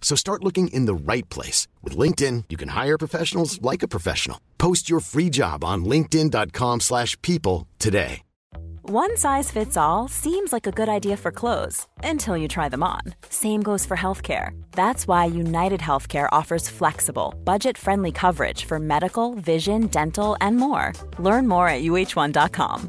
So start looking in the right place. With LinkedIn, you can hire professionals like a professional. Post your free job on linkedin.com slash people today. One size fits all seems like a good idea for clothes until you try them on. Same goes for healthcare. That's why United Healthcare offers flexible, budget-friendly coverage for medical, vision, dental, and more. Learn more at uh1.com.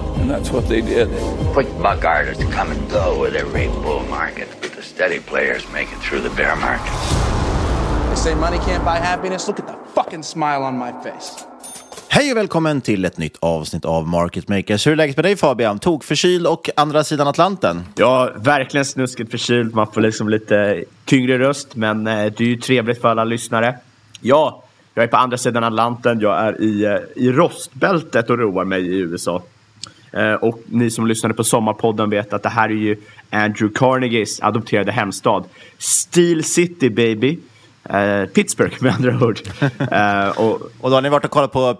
And that's what they did. Quick buck artists come and go with every bull market, but the steady players make it through the bear market. They say money can't buy happiness. Look at the fucking smile on my face. Hej och välkommen till ett nytt avsnitt av Market Makers. Hur är läget med dig Fabian? Tog förkyld och andra sidan Atlanten? Ja, verkligen snuskigt förkyld. Man får liksom lite tyngre röst, men eh, det är ju trevligt för alla lyssnare. Ja, jag är på andra sidan Atlanten. Jag är i, eh, i rostbältet och roar mig i USA. Eh, och ni som lyssnade på Sommarpodden vet att det här är ju Andrew Carnegies adopterade hemstad. Steel City baby. Uh, Pittsburgh med andra ord. Uh, och, och då har ni varit och kollat på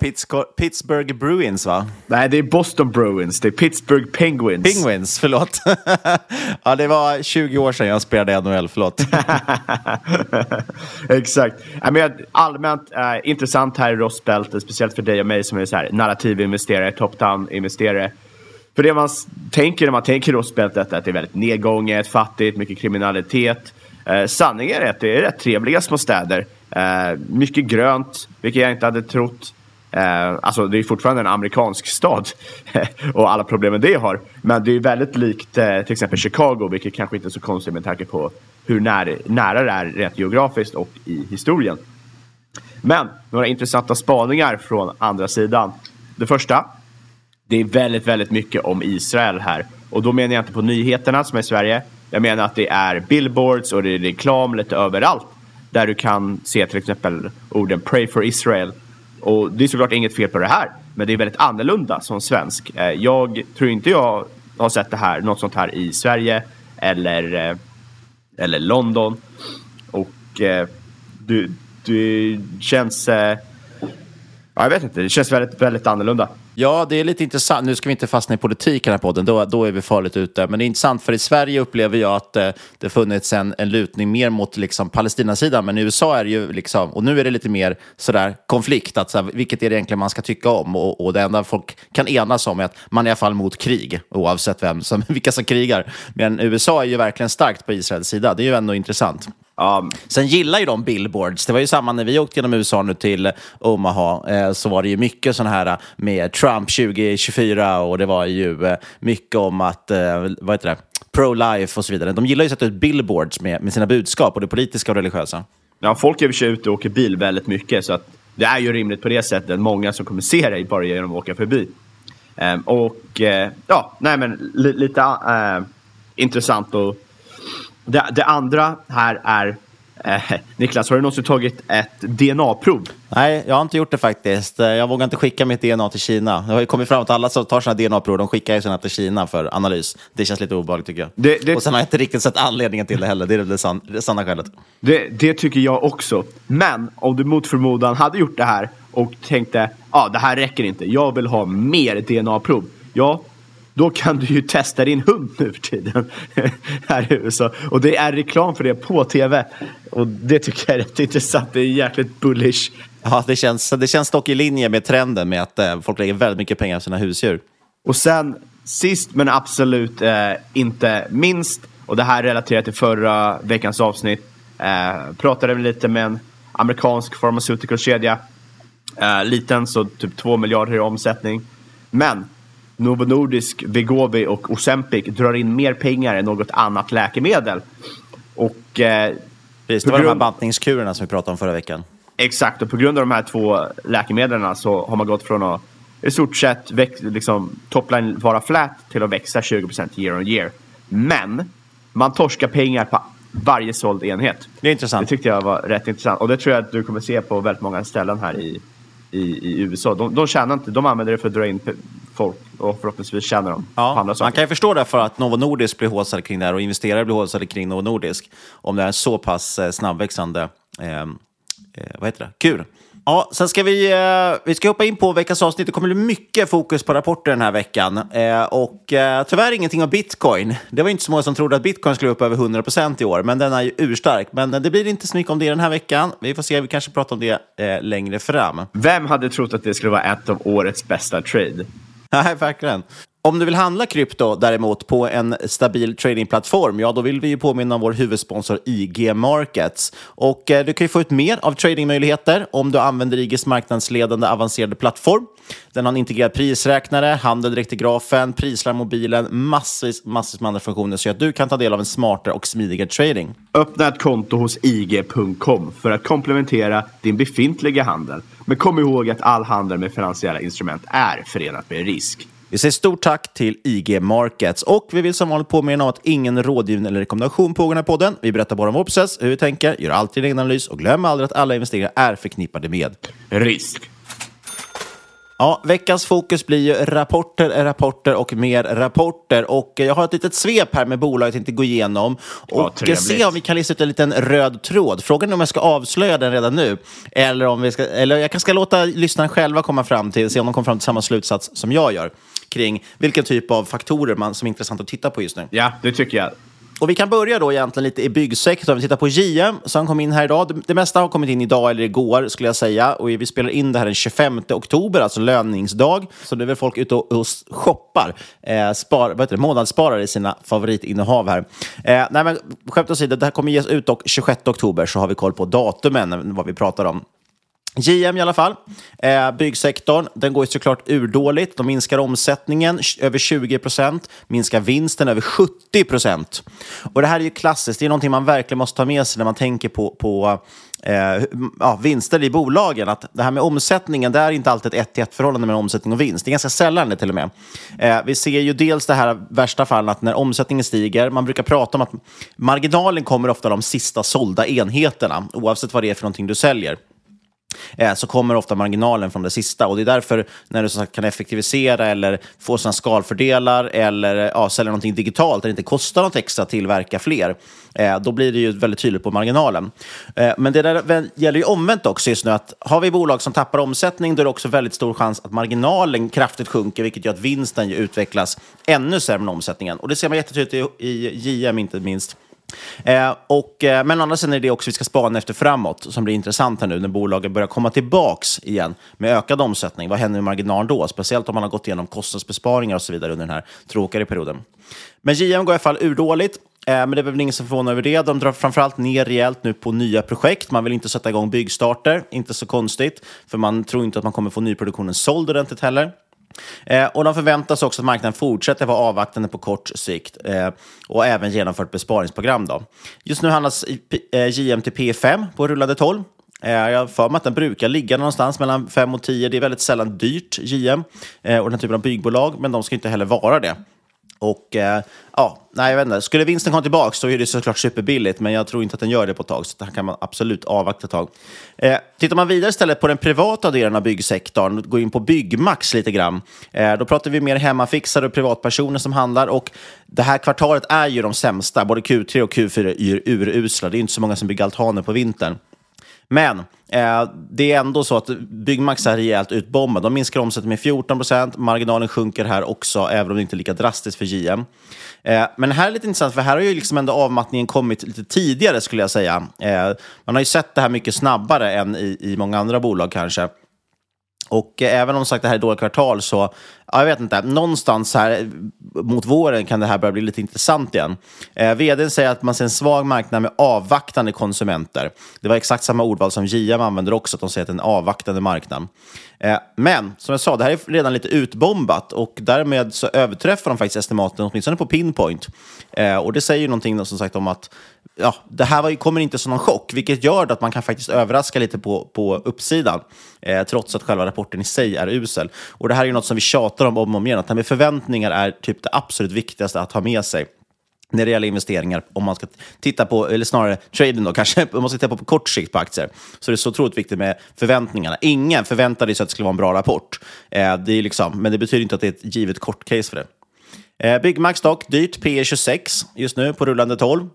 Pittsburgh Bruins va? Nej, det är Boston Bruins. Det är Pittsburgh Penguins. Penguins, förlåt. ja, det var 20 år sedan jag spelade i NHL, förlåt. Exakt. I mean, allmänt uh, intressant här i Rostbältet, speciellt för dig och mig som är så här, narrativinvesterare, top-down-investerare. För det man tänker när man tänker Rostbältet är att det är väldigt nedgånget, fattigt, mycket kriminalitet. Eh, sanningen är att det är rätt trevliga små städer. Eh, mycket grönt, vilket jag inte hade trott. Eh, alltså det är fortfarande en amerikansk stad och alla problemen det har. Men det är väldigt likt eh, till exempel Chicago, vilket kanske inte är så konstigt med tanke på hur när, nära det är rent geografiskt och i historien. Men några intressanta spaningar från andra sidan. Det första, det är väldigt, väldigt mycket om Israel här. Och då menar jag inte på nyheterna som är i Sverige, jag menar att det är billboards och det är reklam lite överallt. Där du kan se till exempel orden Pray for Israel. Och det är såklart inget fel på det här. Men det är väldigt annorlunda som svensk. Eh, jag tror inte jag har sett det här, något sånt här i Sverige eller, eh, eller London. Och eh, det, det känns... Ja, jag vet inte, det känns väldigt, väldigt annorlunda. Ja, det är lite intressant. Nu ska vi inte fastna i politik i den här podden, då, då är vi farligt ute. Men det är intressant, för i Sverige upplever jag att eh, det funnits en, en lutning mer mot liksom, Palestinasidan. Men i USA är det ju, liksom, och nu är det lite mer sådär konflikt, att, såhär, vilket är det egentligen man ska tycka om? Och, och det enda folk kan enas om är att man är i alla fall mot krig, oavsett vem som, vilka som krigar. Men USA är ju verkligen starkt på Israels sida. Det är ju ändå intressant. Um, sen gillar ju de billboards. Det var ju samma när vi åkte genom USA nu till Omaha. Eh, så var det ju mycket sådana här med Trump 2024 och det var ju eh, mycket om att, eh, vad heter det, pro-life och så vidare. De gillar ju att sätta ut billboards med, med sina budskap, både politiska och religiösa. Ja, folk är i sig ute och åker bil väldigt mycket så att det är ju rimligt på det sättet. Många som kommer se dig bara genom att åka förbi. Ehm, och eh, ja, nej men li, lite eh, intressant. Och det, det andra här är Eh, Niklas, har du någonsin tagit ett DNA-prov? Nej, jag har inte gjort det faktiskt. Eh, jag vågar inte skicka mitt DNA till Kina. Det har ju kommit fram att alla som tar sina DNA-prov, de skickar ju sina till Kina för analys. Det känns lite obehagligt tycker jag. Det, det... Och sen har jag inte riktigt sett anledningen till det heller. Det är det, san, det sanna skälet. Det, det tycker jag också. Men om du mot förmodan hade gjort det här och tänkte, ja, ah, det här räcker inte. Jag vill ha mer DNA-prov. Ja, då kan du ju testa din hund nu för tiden här i USA. Och det är reklam för det på tv. Och det tycker jag är rätt intressant. Det är jäkligt bullish. Ja, det känns, det känns dock i linje med trenden med att eh, folk lägger väldigt mycket pengar på sina husdjur. Och sen sist men absolut eh, inte minst, och det här relaterar till förra veckans avsnitt, eh, pratade vi lite med en amerikansk pharmaceutical-kedja. Eh, liten, så typ 2 miljarder i omsättning. Men Novo Nordisk, Vegovi och Ozempic drar in mer pengar än något annat läkemedel. Och, eh, Precis, det var grund... de här bantningskurerna som vi pratade om förra veckan. Exakt, och på grund av de här två läkemedlen så har man gått från att i stort sett liksom, topline vara flat till att växa 20% year on year. Men man torskar pengar på varje såld enhet. Det är intressant. Det tyckte jag var rätt intressant. Och det tror jag att du kommer se på väldigt många ställen här i, i, i USA. De, de tjänar inte, de använder det för att dra in folk och förhoppningsvis tjänar de ja, på andra saker. Man kan ju förstå därför att Novo Nordisk blir håsade kring det här och investerare blir håsade kring Novo Nordisk. Om det är en så pass eh, snabbväxande eh, eh, vad heter det? kur. Ja, sen ska vi, eh, vi ska hoppa in på veckans avsnitt. Det kommer bli mycket fokus på rapporter den här veckan. Eh, och eh, tyvärr ingenting om bitcoin. Det var inte så många som trodde att bitcoin skulle upp över 100% i år, men den är ju urstark. Men det blir inte så mycket om det den här veckan. Vi får se, vi kanske pratar om det eh, längre fram. Vem hade trott att det skulle vara ett av årets bästa trade? Nej, verkligen. Om du vill handla krypto däremot på en stabil tradingplattform, ja då vill vi ju påminna om vår huvudsponsor IG Markets. Och eh, du kan ju få ut mer av tradingmöjligheter om du använder IGs marknadsledande avancerade plattform. Den har en integrerad prisräknare, handel direkt i grafen, prislarm mobilen, massvis, massvis med andra funktioner så att du kan ta del av en smartare och smidigare trading. Öppna ett konto hos IG.com för att komplementera din befintliga handel. Men kom ihåg att all handel med finansiella instrument är förenat med risk. Vi säger stort tack till IG Markets och vi vill som vanligt påminna om att ingen rådgivning eller rekommendation pågår i den här podden. Vi berättar bara om vår process, hur vi tänker, gör alltid en egen analys och glöm aldrig att alla investeringar är förknippade med risk. Ja, veckans fokus blir ju rapporter, rapporter och mer rapporter. Och jag har ett litet svep här med bolag jag tänkte gå igenom och ja, se om vi kan lista ut en liten röd tråd. Frågan är om jag ska avslöja den redan nu eller om vi ska, eller jag kanske ska låta lyssnarna själva komma fram till, se om de kommer fram till samma slutsats som jag gör kring vilken typ av faktorer man, som är intressant att titta på just nu. Ja, det tycker jag. Och vi kan börja då egentligen lite i byggsektorn. Vi tittar på JM som kom in här idag. Det, mesta har kommit in idag eller igår skulle jag säga. Och vi spelar in det här den 25 oktober, alltså löningsdag. Så nu är väl folk ute och, och shoppar, eh, spar, vad heter det, månadssparar i sina favoritinnehav här. Eh, nej men skämt åsido, det här kommer ges ut dock 26 oktober så har vi koll på datumen, vad vi pratar om. JM i alla fall, eh, byggsektorn, den går ju såklart urdåligt. De minskar omsättningen över 20 procent, minskar vinsten över 70 procent. Och det här är ju klassiskt, det är någonting man verkligen måste ta med sig när man tänker på, på eh, ja, vinster i bolagen. Att det här med omsättningen, det är inte alltid ett 1 1 förhållande mellan omsättning och vinst. Det är ganska sällan det till och med. Eh, vi ser ju dels det här värsta fallet att när omsättningen stiger, man brukar prata om att marginalen kommer ofta de sista sålda enheterna, oavsett vad det är för någonting du säljer. Eh, så kommer ofta marginalen från det sista. Och det är därför när du så sagt, kan effektivisera eller få sådana skalfördelar eller eh, ja, sälja någonting digitalt där det inte kostar något extra att tillverka fler, eh, då blir det ju väldigt tydligt på marginalen. Eh, men det där gäller ju omvänt också just nu, att har vi bolag som tappar omsättning, då är det också väldigt stor chans att marginalen kraftigt sjunker, vilket gör att vinsten ju utvecklas ännu sämre än omsättningen. Och det ser man jättetydligt i, i JM inte minst. Eh, och, eh, men andra sidan är det också vi ska spana efter framåt, som blir intressant här nu när bolagen börjar komma tillbaks igen med ökad omsättning. Vad händer med marginalen då? Speciellt om man har gått igenom kostnadsbesparingar och så vidare under den här tråkigare perioden. Men JM går i alla fall urdåligt. Eh, men det är väl ingen som förvånar över det. De drar framförallt ner rejält nu på nya projekt. Man vill inte sätta igång byggstarter, inte så konstigt, för man tror inte att man kommer få nyproduktionen såld ordentligt heller. Eh, och de förväntas också att marknaden fortsätter vara avvaktande på kort sikt eh, och även genomfört besparingsprogram. Då. Just nu handlas eh, JM till P5 på rullande 12 eh, jag har för mig att den brukar ligga någonstans mellan 5 och 10. Det är väldigt sällan dyrt, JM eh, och den här typen av byggbolag, men de ska inte heller vara det. Och eh, ja, nej, jag vet inte. Skulle vinsten komma tillbaka så är det såklart superbilligt, men jag tror inte att den gör det på ett tag, så det här kan man absolut avvakta ett tag. Eh, tittar man vidare istället på den privata delen av byggsektorn, går in på Byggmax lite grann, eh, då pratar vi mer hemmafixare och privatpersoner som handlar. Och det här kvartalet är ju de sämsta, både Q3 och Q4 är urusla. Det är inte så många som bygger altaner på vintern. Men eh, det är ändå så att Byggmax är rejält utbombad. De minskar omsättningen med 14 procent. Marginalen sjunker här också, även om det inte är lika drastiskt för JM. Eh, men det här är lite intressant, för här har ju liksom ändå avmattningen kommit lite tidigare, skulle jag säga. Eh, man har ju sett det här mycket snabbare än i, i många andra bolag kanske. Och även om sagt det här är dåliga kvartal så, ja, jag vet inte, någonstans här mot våren kan det här börja bli lite intressant igen. Eh, vdn säger att man ser en svag marknad med avvaktande konsumenter. Det var exakt samma ordval som JM använder också, att de säger att det är en avvaktande marknad. Eh, men som jag sa, det här är redan lite utbombat och därmed så överträffar de faktiskt estimaten, åtminstone på pinpoint. Eh, och det säger ju någonting som sagt om att ja, det här var, kommer inte som någon chock, vilket gör att man kan faktiskt överraska lite på, på uppsidan, eh, trots att själva rapporten i sig är usel. Och det här är ju något som vi tjatar om om och om igen, att det här med förväntningar är typ det absolut viktigaste att ha med sig när det gäller investeringar, om man ska titta på, eller snarare traden då kanske, om man ska titta på, på kort sikt på aktier, så det är så otroligt viktigt med förväntningarna. Ingen förväntade sig att det skulle vara en bra rapport, eh, det är liksom, men det betyder inte att det är ett givet kort case för det. Eh, Byggmax dock, dyrt, P 26 just nu på rullande 12.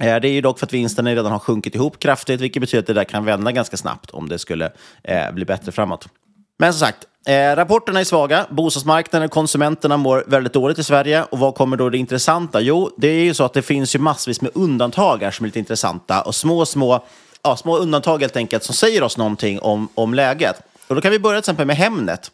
Eh, det är ju dock för att vinsten redan har sjunkit ihop kraftigt, vilket betyder att det där kan vända ganska snabbt om det skulle eh, bli bättre framåt. Men som sagt, eh, rapporterna är svaga. Bostadsmarknaden och konsumenterna mår väldigt dåligt i Sverige. Och vad kommer då det intressanta? Jo, det är ju så att det finns ju massvis med undantag här som är lite intressanta. Och små, små, ja, små undantag helt enkelt som säger oss någonting om, om läget. Och då kan vi börja till exempel med Hemnet.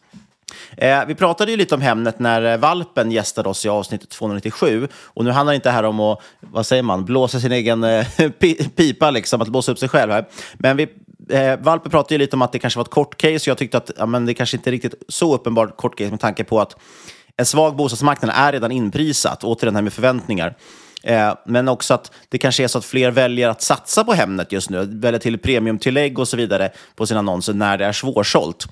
Eh, vi pratade ju lite om Hemnet när eh, Valpen gästade oss i avsnitt 297. Och nu handlar det inte här om att, vad säger man, blåsa sin egen eh, pipa, liksom, att blåsa upp sig själv här. Men vi, eh, Valpen pratade ju lite om att det kanske var ett kort case. Jag tyckte att ja, men det kanske inte är riktigt så uppenbart kort case med tanke på att en svag bostadsmarknad är redan inprisat, återigen här med förväntningar. Eh, men också att det kanske är så att fler väljer att satsa på Hemnet just nu, Väljer till premiumtillägg och så vidare på sina annonser när det är svårsålt.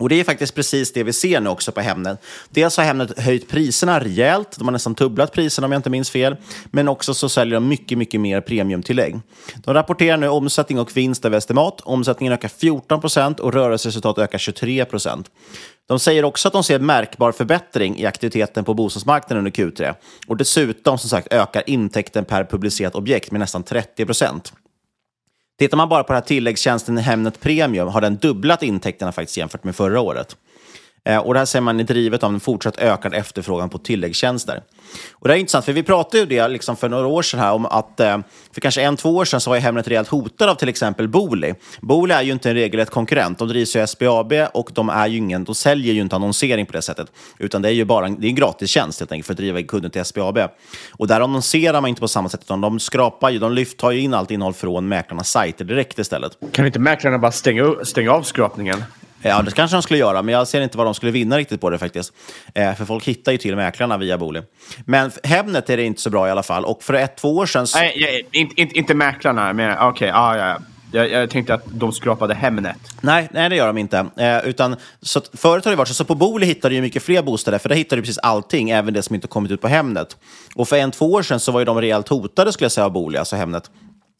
Och det är faktiskt precis det vi ser nu också på Hemnet. Dels har Hemnet höjt priserna rejält, de har nästan dubblat priserna om jag inte minns fel, men också så säljer de mycket, mycket mer premiumtillägg. De rapporterar nu omsättning och vinst över estimat. Omsättningen ökar 14 procent och rörelseresultatet ökar 23 procent. De säger också att de ser märkbar förbättring i aktiviteten på bostadsmarknaden under Q3 och dessutom som sagt ökar intäkten per publicerat objekt med nästan 30 procent. Tittar man bara på den här tilläggstjänsten i Hemnet Premium har den dubblat intäkterna faktiskt jämfört med förra året. Eh, och det här ser man är drivet av en fortsatt ökad efterfrågan på tilläggstjänster. Och det är intressant, för vi pratade ju det liksom för några år sedan här om att eh, för kanske en, två år sedan så var ju Hemnet rejält hotad av till exempel Booli. Booli är ju inte en regelrätt konkurrent. De drivs ju SBAB och de, är ju ingen, de säljer ju inte annonsering på det sättet. Utan det är ju bara en, det är en gratistjänst helt enkelt för att driva kunden till SBAB. Och där annonserar man inte på samma sätt, utan de skrapar ju, de lyft, tar ju in allt innehåll från mäklarnas sajter direkt istället. Kan inte mäklarna bara stänga, stänga av skrapningen? Ja, det kanske de skulle göra, men jag ser inte vad de skulle vinna riktigt på det faktiskt. Eh, för folk hittar ju till mäklarna via Booli. Men Hemnet är det inte så bra i alla fall. Och för ett, två år sedan... Så... Nej, inte, inte, inte mäklarna, men okej, okay, ah, ja, ja. Jag, jag, tänkte att de skrapade Hemnet. Nej, nej det gör de inte. Eh, utan, så förut har det varit så, så på Booli hittar du ju mycket fler bostäder, för där hittar du precis allting, även det som inte kommit ut på Hemnet. Och för en, två år sedan så var ju de rejält hotade, skulle jag säga, av Booli, alltså Hemnet.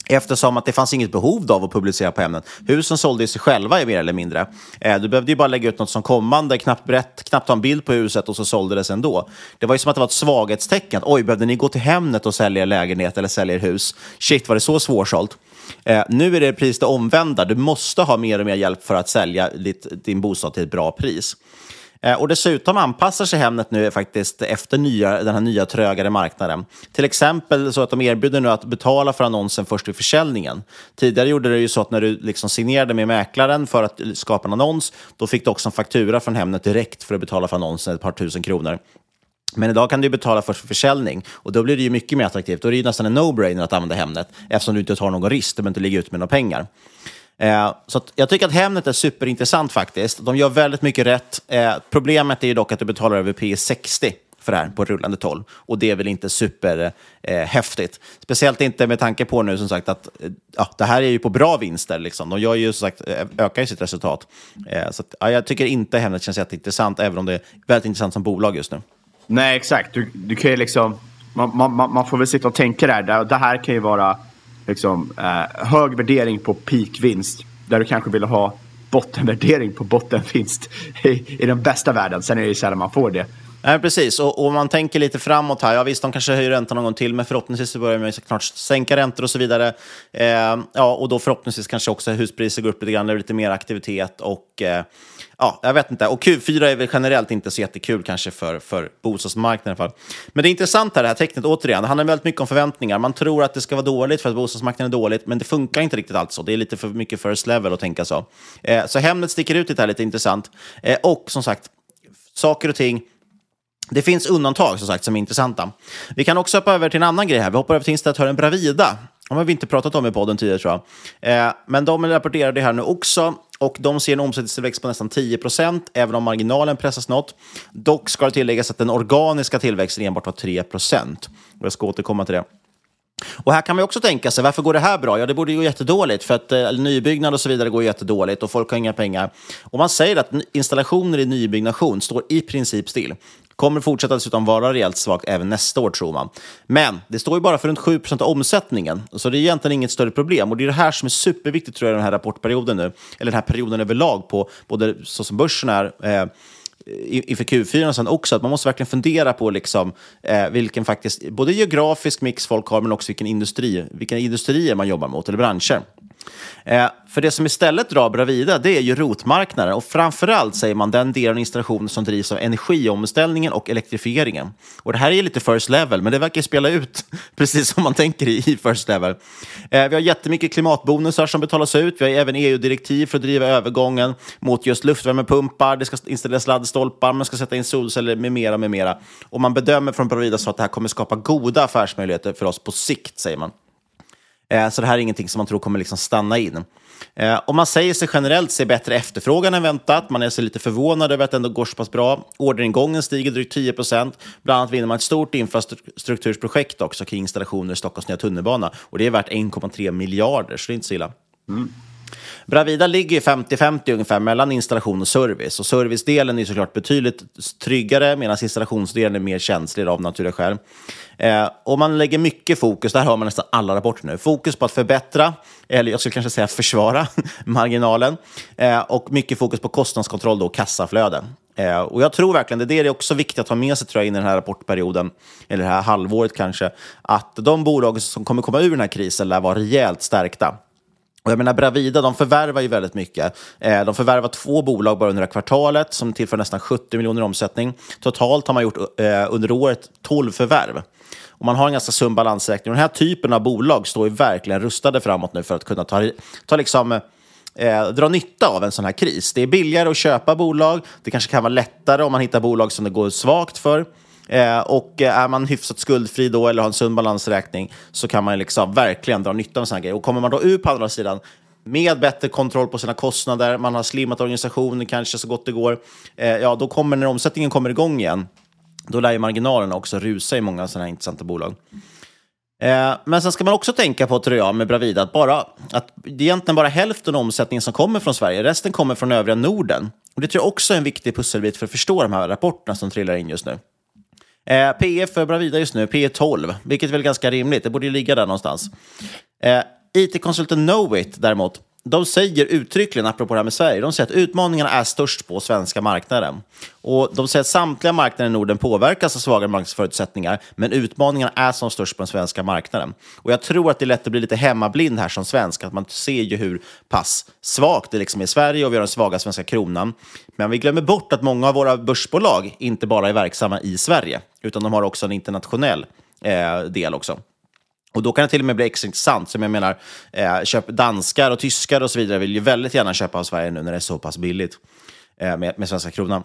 Eftersom att det fanns inget behov av att publicera på ämnet. Husen sålde sig själva mer eller mindre. Eh, du behövde ju bara lägga ut något som kommande, knappt, berätt, knappt ta en bild på huset och så sålde det sig ändå. Det var ju som att det var ett svaghetstecken. Oj, behövde ni gå till Hemnet och sälja er lägenhet eller sälja er hus? Shit, var det så svårsålt? Eh, nu är det precis det omvända. Du måste ha mer och mer hjälp för att sälja ditt, din bostad till ett bra pris. Eh, och dessutom anpassar sig Hemnet nu faktiskt efter nya, den här nya trögare marknaden. Till exempel så att de erbjuder nu att betala för annonsen först vid försäljningen. Tidigare gjorde det ju så att när du liksom signerade med mäklaren för att skapa en annons, då fick du också en faktura från Hemnet direkt för att betala för annonsen, ett par tusen kronor. Men idag kan du betala först för försäljning och då blir det ju mycket mer attraktivt. Då är det ju nästan en no-brainer att använda Hemnet eftersom du inte tar någon risk, du behöver inte ligga ut med några pengar. Eh, så jag tycker att Hemnet är superintressant faktiskt. De gör väldigt mycket rätt. Eh, problemet är ju dock att du betalar över P60 för det här på rullande 12. Och det är väl inte superhäftigt. Eh, Speciellt inte med tanke på nu som sagt att eh, ja, det här är ju på bra vinster. Liksom. De gör ju som sagt, eh, ökar ju sitt resultat. Eh, så att, ja, jag tycker inte Hemnet känns jätteintressant, även om det är väldigt intressant som bolag just nu. Nej, exakt. Du, du kan ju liksom... Man, man, man får väl sitta och tänka där. Det här kan ju vara liksom, eh, hög värdering på peakvinst. Där du kanske vill ha bottenvärdering på bottenvinst i, i den bästa världen. Sen är det ju sällan man får det. Nej, precis. Och, om man tänker lite framåt här, ja visst, de kanske höjer räntan någon gång till, men förhoppningsvis så börjar man snart sänka räntor och så vidare. Eh, ja, och då förhoppningsvis kanske också huspriser går upp lite grann, det blir lite mer aktivitet och eh, ja, jag vet inte. Och Q4 är väl generellt inte så jättekul kanske för, för bostadsmarknaden i alla fall. Men det är intressant här, det här tecknet återigen. Det handlar väldigt mycket om förväntningar. Man tror att det ska vara dåligt för att bostadsmarknaden är dåligt, men det funkar inte riktigt alls så. Det är lite för mycket first level att tänka så. Eh, så Hemnet sticker ut lite här, lite intressant. Eh, och som sagt, saker och ting det finns undantag som sagt som är intressanta. Vi kan också hoppa över till en annan grej här. Vi hoppar över till installatören Bravida. De har vi inte pratat om i podden tidigare tror jag. Eh, men de rapporterar det här nu också och de ser en omsättningstillväxt på nästan 10 procent, även om marginalen pressas något. Dock ska det tilläggas att den organiska tillväxten enbart var 3 procent. Jag ska återkomma till det. Och här kan man också tänka sig, varför går det här bra? Ja, det borde gå jättedåligt, för att eh, nybyggnad och så vidare går jättedåligt och folk har inga pengar. Och man säger att installationer i nybyggnation står i princip still. Kommer fortsätta dessutom vara rejält svagt även nästa år, tror man. Men det står ju bara för runt 7% av omsättningen, så det är egentligen inget större problem. Och det är det här som är superviktigt, tror jag, i den här rapportperioden nu, eller den här perioden överlag, på både så som börsen är, eh, inför Q4 och sen också, att man måste verkligen fundera på liksom, eh, vilken faktiskt, både geografisk mix folk har, men också vilken industri, vilka industrier man jobbar mot, eller branscher. Eh, för det som istället drar Bravida, det är ju rotmarknaden och framförallt säger man den delen av installationen som drivs av energiomställningen och elektrifieringen. Och det här är lite first level, men det verkar spela ut precis som man tänker i, first level. Eh, vi har jättemycket klimatbonusar som betalas ut. Vi har även EU-direktiv för att driva övergången mot just luftvärmepumpar. Det ska installeras laddstolpar, man ska sätta in solceller med mera, med mera. Och man bedömer från Bravida så att det här kommer skapa goda affärsmöjligheter för oss på sikt, säger man. Eh, så det här är ingenting som man tror kommer liksom stanna in. Eh, om man säger sig generellt se bättre efterfrågan än väntat, man är så lite förvånad över att det ändå går så pass bra. Orderingången stiger drygt 10 procent. Bland annat vinner man ett stort infrastrukturprojekt också kring installationer i Stockholms nya tunnelbana. Och det är värt 1,3 miljarder, så det är inte så illa. Mm. Bravida ligger 50-50 ungefär mellan installation och service. Och servicedelen är såklart betydligt tryggare medan installationsdelen är mer känslig av naturliga skäl. Eh, och man lägger mycket fokus, där har man nästan alla rapporter nu, fokus på att förbättra, eller jag skulle kanske säga försvara, marginalen. Eh, och mycket fokus på kostnadskontroll och kassaflöden. Eh, och jag tror verkligen, det är det också viktigt att ha med sig tror jag, in i den här rapportperioden, eller det här halvåret kanske, att de bolag som kommer komma ur den här krisen lär vara rejält stärkta. Och jag menar, Bravida de förvärvar ju väldigt mycket. Eh, de förvärvar två bolag bara under det här kvartalet som tillför nästan 70 miljoner i omsättning. Totalt har man gjort eh, under året 12 förvärv. Och man har en ganska sund balansräkning. Och den här typen av bolag står ju verkligen rustade framåt nu för att kunna ta, ta liksom, eh, dra nytta av en sån här kris. Det är billigare att köpa bolag. Det kanske kan vara lättare om man hittar bolag som det går svagt för. Eh, och eh, är man hyfsat skuldfri då eller har en sund balansräkning så kan man liksom verkligen dra nytta av sådana grejer. Och kommer man då ut på andra sidan med bättre kontroll på sina kostnader, man har slimmat organisationen kanske så gott det går, eh, ja då kommer när omsättningen kommer igång igen, då lär ju marginalerna också rusa i många sådana här intressanta bolag. Eh, men sen ska man också tänka på, tror jag, med Bravida, att, bara, att det är egentligen bara hälften av omsättningen som kommer från Sverige. Resten kommer från övriga Norden. Och Det tror jag också är en viktig pusselbit för att förstå de här rapporterna som trillar in just nu. Eh, P för Bravida just nu, P 12, vilket är väl ganska rimligt. Det borde ju ligga där någonstans. Eh, IT-konsulten Knowit däremot, de säger uttryckligen, apropå det här med Sverige, de säger att utmaningarna är störst på svenska marknaden. Och de säger att samtliga marknader i Norden påverkas av svagare marknadsförutsättningar, men utmaningarna är som störst på den svenska marknaden. Och jag tror att det är lätt att bli lite hemmablind här som svensk, att man ser ju hur pass svagt det liksom är i Sverige och vi har den svaga svenska kronan. Men vi glömmer bort att många av våra börsbolag inte bara är verksamma i Sverige, utan de har också en internationell eh, del också. Och då kan det till och med bli extra intressant. Som jag menar, eh, köp, danskar och tyskar och så vidare vill ju väldigt gärna köpa av Sverige nu när det är så pass billigt eh, med, med svenska kronan.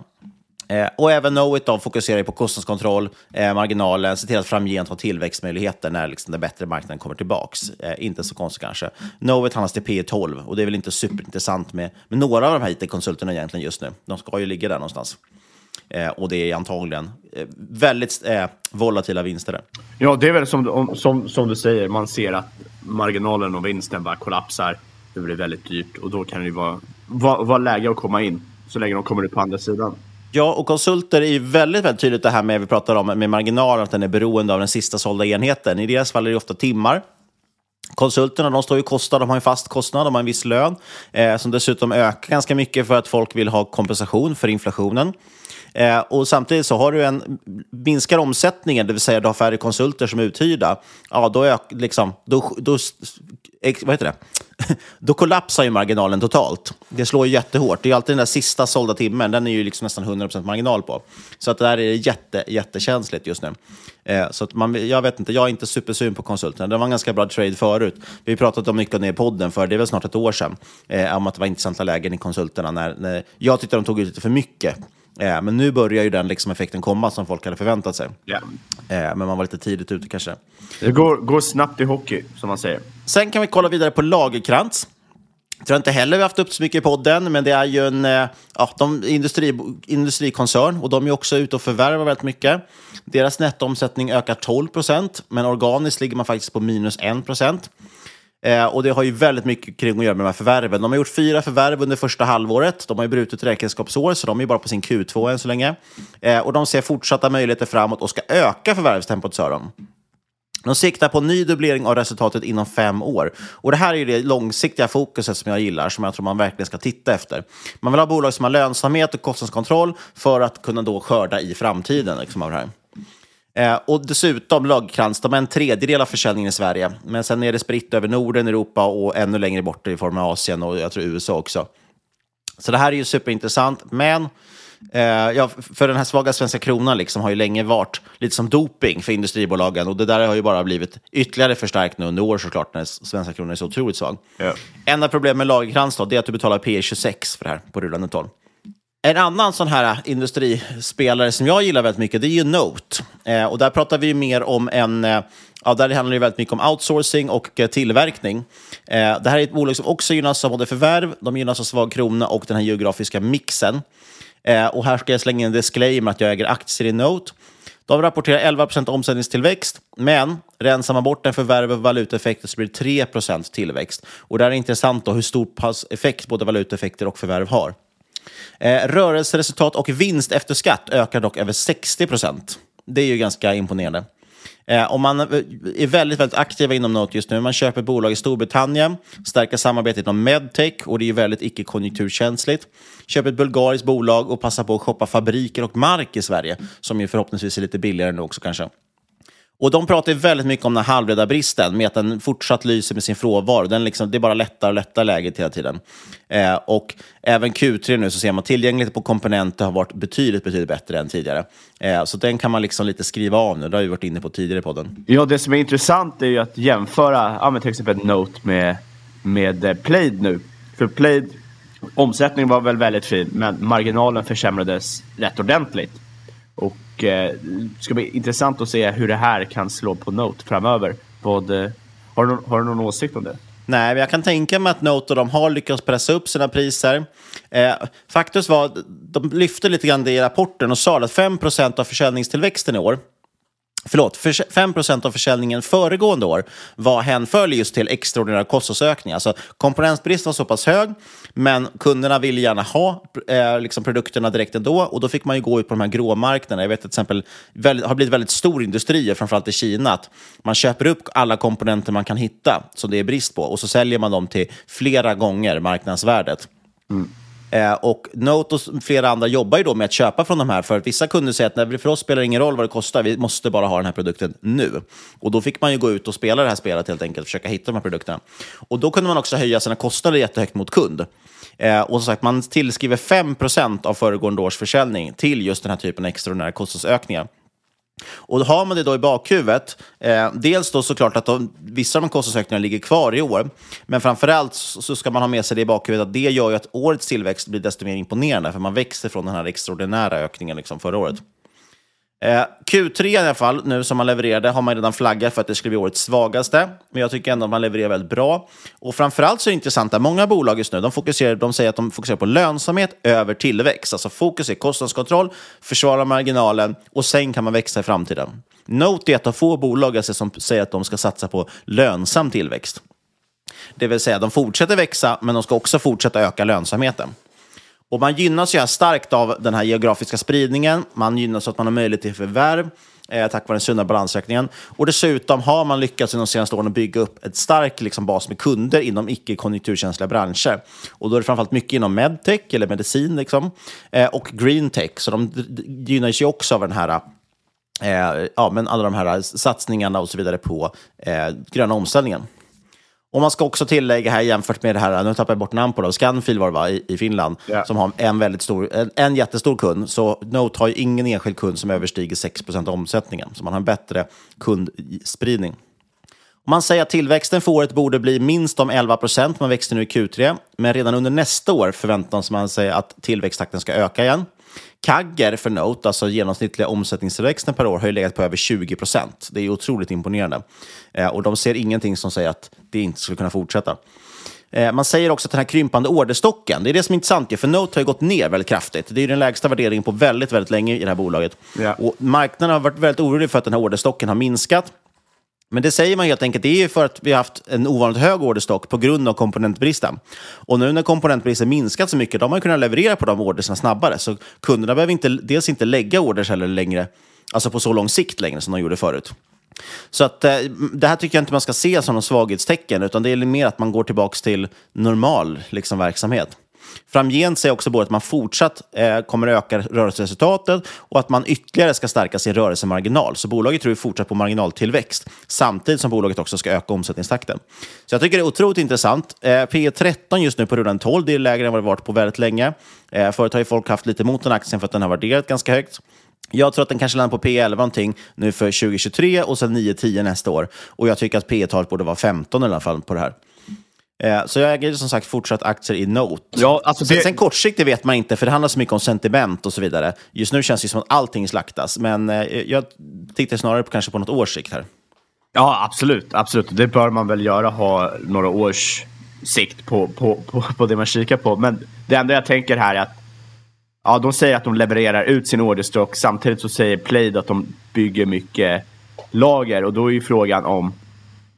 Eh, och även Knowit då fokuserar på kostnadskontroll, eh, marginalen, se till att framgent ha tillväxtmöjligheter när liksom, den bättre marknaden kommer tillbaka. Eh, inte så konstigt kanske. Knowit handlas till P 12 och det är väl inte superintressant med, med några av de här IT-konsulterna egentligen just nu. De ska ju ligga där någonstans. Eh, och det är antagligen eh, väldigt eh, volatila vinster där. Ja, det är väl som, om- som, som du säger, man ser att marginalen och vinsten bara kollapsar. Det blir väldigt dyrt och då kan det ju vara, vara, vara läge att komma in så länge de kommer ut på andra sidan. Ja, och konsulter är ju väldigt, väldigt tydligt det här med vi pratar om med marginalen, att den är beroende av den sista sålda enheten. I deras fall är det ofta timmar. Konsulterna de står ju kostnad, de har en fast kostnad, de har en viss lön eh, som dessutom ökar ganska mycket för att folk vill ha kompensation för inflationen. Eh, och samtidigt så har du en minskar omsättningen, det vill säga du har färre konsulter som är uthyrda, ja då, ök, liksom, då, då, ex, vad heter det? då kollapsar ju marginalen totalt. Det slår ju jättehårt. Det är alltid den där sista sålda timmen, den är ju liksom nästan 100% marginal på. Så att det där är jätte, jättekänsligt just nu. Eh, så att man, jag vet inte, jag är inte supersyn på konsulterna. Det var en ganska bra trade förut. Vi har pratat om mycket om det i podden för det är väl snart ett år sedan, eh, om att det var intressanta lägen i konsulterna. När, när jag tyckte de tog ut lite för mycket. Eh, men nu börjar ju den liksom effekten komma som folk hade förväntat sig. Ja. Eh, men man var lite tidigt ute kanske. Det går, går snabbt i hockey, som man säger. Sen kan vi kolla vidare på Lagerkrans. Jag tror inte heller vi har haft upp så mycket i podden, men det är ju en eh, ja, de, industri, industrikoncern och de är också ute och förvärvar väldigt mycket. Deras nettoomsättning ökar 12 procent, men organiskt ligger man faktiskt på minus 1 procent. Eh, och det har ju väldigt mycket kring att göra med de här förvärven. De har gjort fyra förvärv under första halvåret. De har ju brutit räkenskapsår, så de är bara på sin Q2 än så länge. Eh, och de ser fortsatta möjligheter framåt och ska öka förvärvstempot, sa de. De siktar på en ny dubblering av resultatet inom fem år. Och Det här är ju det långsiktiga fokuset som jag gillar, som jag tror man verkligen ska titta efter. Man vill ha bolag som har lönsamhet och kostnadskontroll för att kunna då skörda i framtiden. Liksom, av det här. Eh, och dessutom, Lagercrantz, de är en tredjedel av försäljningen i Sverige. Men sen är det spritt över Norden, Europa och ännu längre bort i form av Asien och jag tror USA också. Så det här är ju superintressant, men eh, ja, för den här svaga svenska kronan liksom har ju länge varit lite som doping för industribolagen och det där har ju bara blivit ytterligare förstärkt nu under år såklart när svenska kronan är så otroligt svag. Ja. Enda problemet med Lagercrantz då, det är att du betalar P 26 för det här på rullande 12. En annan sån här industrispelare som jag gillar väldigt mycket, det är ju Note. Eh, och där pratar vi ju mer om en... Eh, ja, där handlar det väldigt mycket om outsourcing och eh, tillverkning. Eh, det här är ett bolag som också gynnas av både förvärv, de gynnas av svag krona och den här geografiska mixen. Eh, och här ska jag slänga in en disclaimer att jag äger aktier i Note. De rapporterar 11% omsättningstillväxt, men rensar man bort den förvärv och valutaeffekter så blir det 3% tillväxt. Och det här är intressant då hur stor pass effekt både valutaeffekter och förvärv har. Eh, rörelseresultat och vinst efter skatt ökar dock över 60 procent. Det är ju ganska imponerande. Eh, om man eh, är väldigt, väldigt aktiva inom något just nu, man köper bolag i Storbritannien, stärker samarbetet inom medtech och det är ju väldigt icke-konjunkturkänsligt. Köper ett bulgariskt bolag och passar på att shoppa fabriker och mark i Sverige, som ju förhoppningsvis är lite billigare nu också kanske. Och de pratar väldigt mycket om den här halvledarbristen, med att den fortsatt lyser med sin frånvaro. Den liksom, det är bara lättare och lättare läget hela tiden. Eh, och även Q3 nu så ser man tillgänglighet på komponenter har varit betydligt, betydligt bättre än tidigare. Eh, så den kan man liksom lite skriva av nu. Det har vi varit inne på tidigare i podden. Ja, det som är intressant är ju att jämföra ja, till exempel Note med, med eh, Plaid nu. För Plaid, omsättningen var väl väldigt fin, men marginalen försämrades rätt ordentligt. Och eh, det ska bli intressant att se hur det här kan slå på Note framöver. Både, eh, har, du, någon- har du någon åsikt om det? Nej, men jag kan tänka mig att Note och de har lyckats pressa upp sina priser. Eh, faktiskt var, de lyfte lite grann det i rapporten och sa att 5 av försäljningstillväxten i år Förlåt, 5 av försäljningen föregående år var hänförlig just till extraordinära kostnadsökningar. Alltså, komponentbrist var så pass hög, men kunderna ville gärna ha eh, liksom produkterna direkt ändå och då fick man ju gå ut på de här gråmarknaderna. Jag vet till exempel, väldigt, har blivit väldigt stor industri, framförallt i Kina, att man köper upp alla komponenter man kan hitta som det är brist på och så säljer man dem till flera gånger marknadsvärdet. Mm. Eh, och Note och flera andra jobbar ju då med att köpa från de här, för att vissa kunder säger att nej, för oss spelar det ingen roll vad det kostar, vi måste bara ha den här produkten nu. Och då fick man ju gå ut och spela det här spelet helt enkelt, försöka hitta de här produkterna. Och då kunde man också höja sina kostnader jättehögt mot kund. Eh, och som sagt, man tillskriver 5% av föregående års försäljning till just den här typen av extraordinära kostnadsökningar. Och då har man det då i bakhuvudet, eh, dels då såklart att de, vissa av de kostnadsökningarna ligger kvar i år, men framförallt så så ska man ha med sig det i bakhuvudet att det gör ju att årets tillväxt blir desto mer imponerande, för man växer från den här extraordinära ökningen liksom förra året. Eh, Q3 i alla fall, nu som man levererade, har man redan flaggat för att det skulle bli årets svagaste. Men jag tycker ändå att man levererar väldigt bra. Och framförallt så är det intressant att många bolag just nu, de, fokuserar, de säger att de fokuserar på lönsamhet över tillväxt. Alltså fokus är kostnadskontroll, försvara marginalen och sen kan man växa i framtiden. Note är ett av få bolag alltså, som säger att de ska satsa på lönsam tillväxt. Det vill säga, de fortsätter växa, men de ska också fortsätta öka lönsamheten. Och man gynnas ju här starkt av den här geografiska spridningen. Man gynnas av att man har möjlighet till förvärv eh, tack vare den sunda balansräkningen. Och dessutom har man lyckats de senaste åren bygga upp ett stark liksom, bas med kunder inom icke-konjunkturkänsliga branscher. Och då är det framförallt mycket inom medtech, eller medicin, liksom, eh, och greentech. Så de gynnas ju också av den här eh, ja, men alla de här satsningarna och så vidare på eh, gröna omställningen. Och man ska också tillägga här jämfört med det här, nu tappar jag bort namn på det, Scanfil var det va, i, i Finland, yeah. som har en väldigt stor, en, en jättestor kund. Så Note har ju ingen enskild kund som överstiger 6 av omsättningen, så man har en bättre kundspridning. Man säger att tillväxten för året borde bli minst om 11 procent, man växte nu i Q3, men redan under nästa år förväntas man sig att tillväxttakten ska öka igen. Kagger för Note, alltså genomsnittliga omsättningstillväxten per år, har ju legat på över 20 procent. Det är otroligt imponerande. Eh, och de ser ingenting som säger att det inte skulle kunna fortsätta. Eh, man säger också att den här krympande orderstocken, det är det som är intressant, för Note har ju gått ner väldigt kraftigt. Det är den lägsta värderingen på väldigt, väldigt länge i det här bolaget. Ja. Och marknaden har varit väldigt orolig för att den här orderstocken har minskat. Men det säger man helt enkelt, det är ju för att vi har haft en ovanligt hög orderstock på grund av komponentbristen. Och nu när komponentbristen minskat så mycket, då har man kunnat leverera på de orderna snabbare. Så kunderna behöver inte, dels inte lägga orders heller längre, alltså på så lång sikt längre som de gjorde förut. Så att, eh, det här tycker jag inte man ska se som något svaghetstecken, utan det är mer att man går tillbaka till normal liksom, verksamhet. Framgent säger också både att man fortsatt eh, kommer öka rörelseresultatet och att man ytterligare ska stärka sin rörelsemarginal. Så bolaget tror fortsatt på marginaltillväxt samtidigt som bolaget också ska öka omsättningstakten. Så jag tycker det är otroligt intressant. Eh, P 13 just nu på rullande 12, det är lägre än vad det varit på väldigt länge. Eh, förut har ju folk haft lite emot den aktien för att den har värderat ganska högt. Jag tror att den kanske landar på P11 någonting nu för 2023 och sen 9-10 nästa år. Och jag tycker att P talet borde vara 15 i alla fall på det här. Eh, så jag äger som sagt fortsatt aktier i Note. Ja, alltså det... sen, sen kortsiktigt vet man inte, för det handlar så mycket om sentiment och så vidare. Just nu känns det som att allting slaktas, men eh, jag tittar snarare på, kanske på något års sikt här. Ja, absolut. absolut. Det bör man väl göra, ha några års sikt på, på, på, på det man kikar på. Men det enda jag tänker här är att ja, de säger att de levererar ut sin orderstock. Samtidigt så säger Plaid att de bygger mycket lager och då är ju frågan om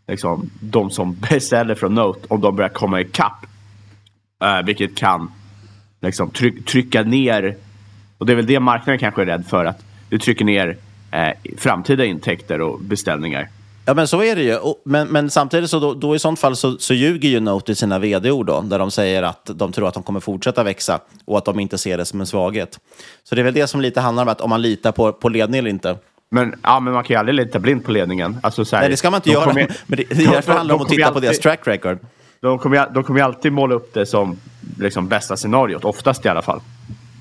liksom, de som beställer från Note, om de börjar komma ikapp. Uh, vilket kan liksom, tryck, trycka ner, och det är väl det marknaden kanske är rädd för, att du trycker ner uh, framtida intäkter och beställningar. Ja, men så är det ju. Men, men samtidigt så då, då i sånt fall så, så ljuger ju Note i sina vd-ord då, där de säger att de tror att de kommer fortsätta växa och att de inte ser det som en svaghet. Så det är väl det som lite handlar om att om man litar på, på ledningen eller inte. Men, ja, men man kan ju aldrig lita blind på ledningen. Alltså, så här, Nej, det ska man inte göra. Kommer, men det, är därför det handlar om att titta alltid, på deras track record. De kommer, de kommer ju alltid måla upp det som liksom, bästa scenariot, oftast i alla fall.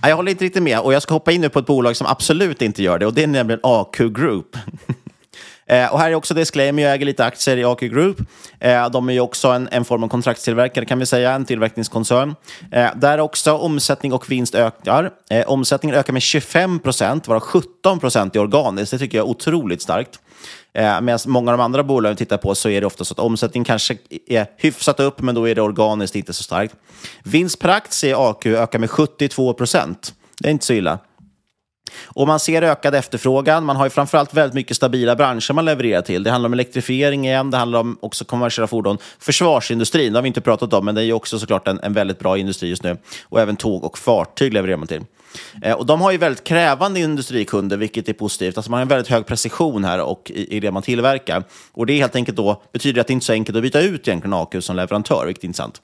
Jag håller inte riktigt med och jag ska hoppa in nu på ett bolag som absolut inte gör det och det är nämligen AQ Group. Eh, och här är också disclaimer, jag äger lite aktier i AQ Group. Eh, de är ju också en, en form av kontraktstillverkare kan vi säga, en tillverkningskoncern. Eh, där också omsättning och vinst ökar. Eh, omsättningen ökar med 25 procent, varav 17 procent är organiskt. Det tycker jag är otroligt starkt. Eh, Medan många av de andra bolagen tittar på så är det ofta så att omsättningen kanske är hyfsat upp, men då är det organiskt inte så starkt. Vinst per aktie i AQ ökar med 72 procent. Det är inte så illa. Och man ser ökad efterfrågan. Man har ju framförallt väldigt mycket stabila branscher man levererar till. Det handlar om elektrifiering igen, det handlar om också kommersiella fordon. Försvarsindustrin, det har vi inte pratat om, men det är ju också såklart en, en väldigt bra industri just nu. Och även tåg och fartyg levererar man till. Eh, och de har ju väldigt krävande industrikunder, vilket är positivt. Alltså man har en väldigt hög precision här och i, i det man tillverkar. Och det är helt enkelt då, betyder att det inte är så enkelt att byta ut egentligen AQ som leverantör, vilket är intressant.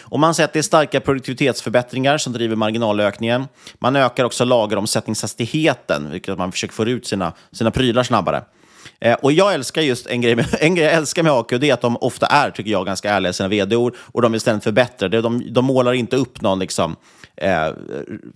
Och man säger att det är starka produktivitetsförbättringar som driver marginalökningen. Man ökar också lageromsättningshastigheten, vilket man försöker få ut sina, sina prylar snabbare. Eh, och jag älskar just en grej, med, en grej jag älskar med AQ, det är att de ofta är, tycker jag, ganska ärliga i sina vd-ord och de vill ständigt förbättra. De, de målar inte upp någon liksom, eh,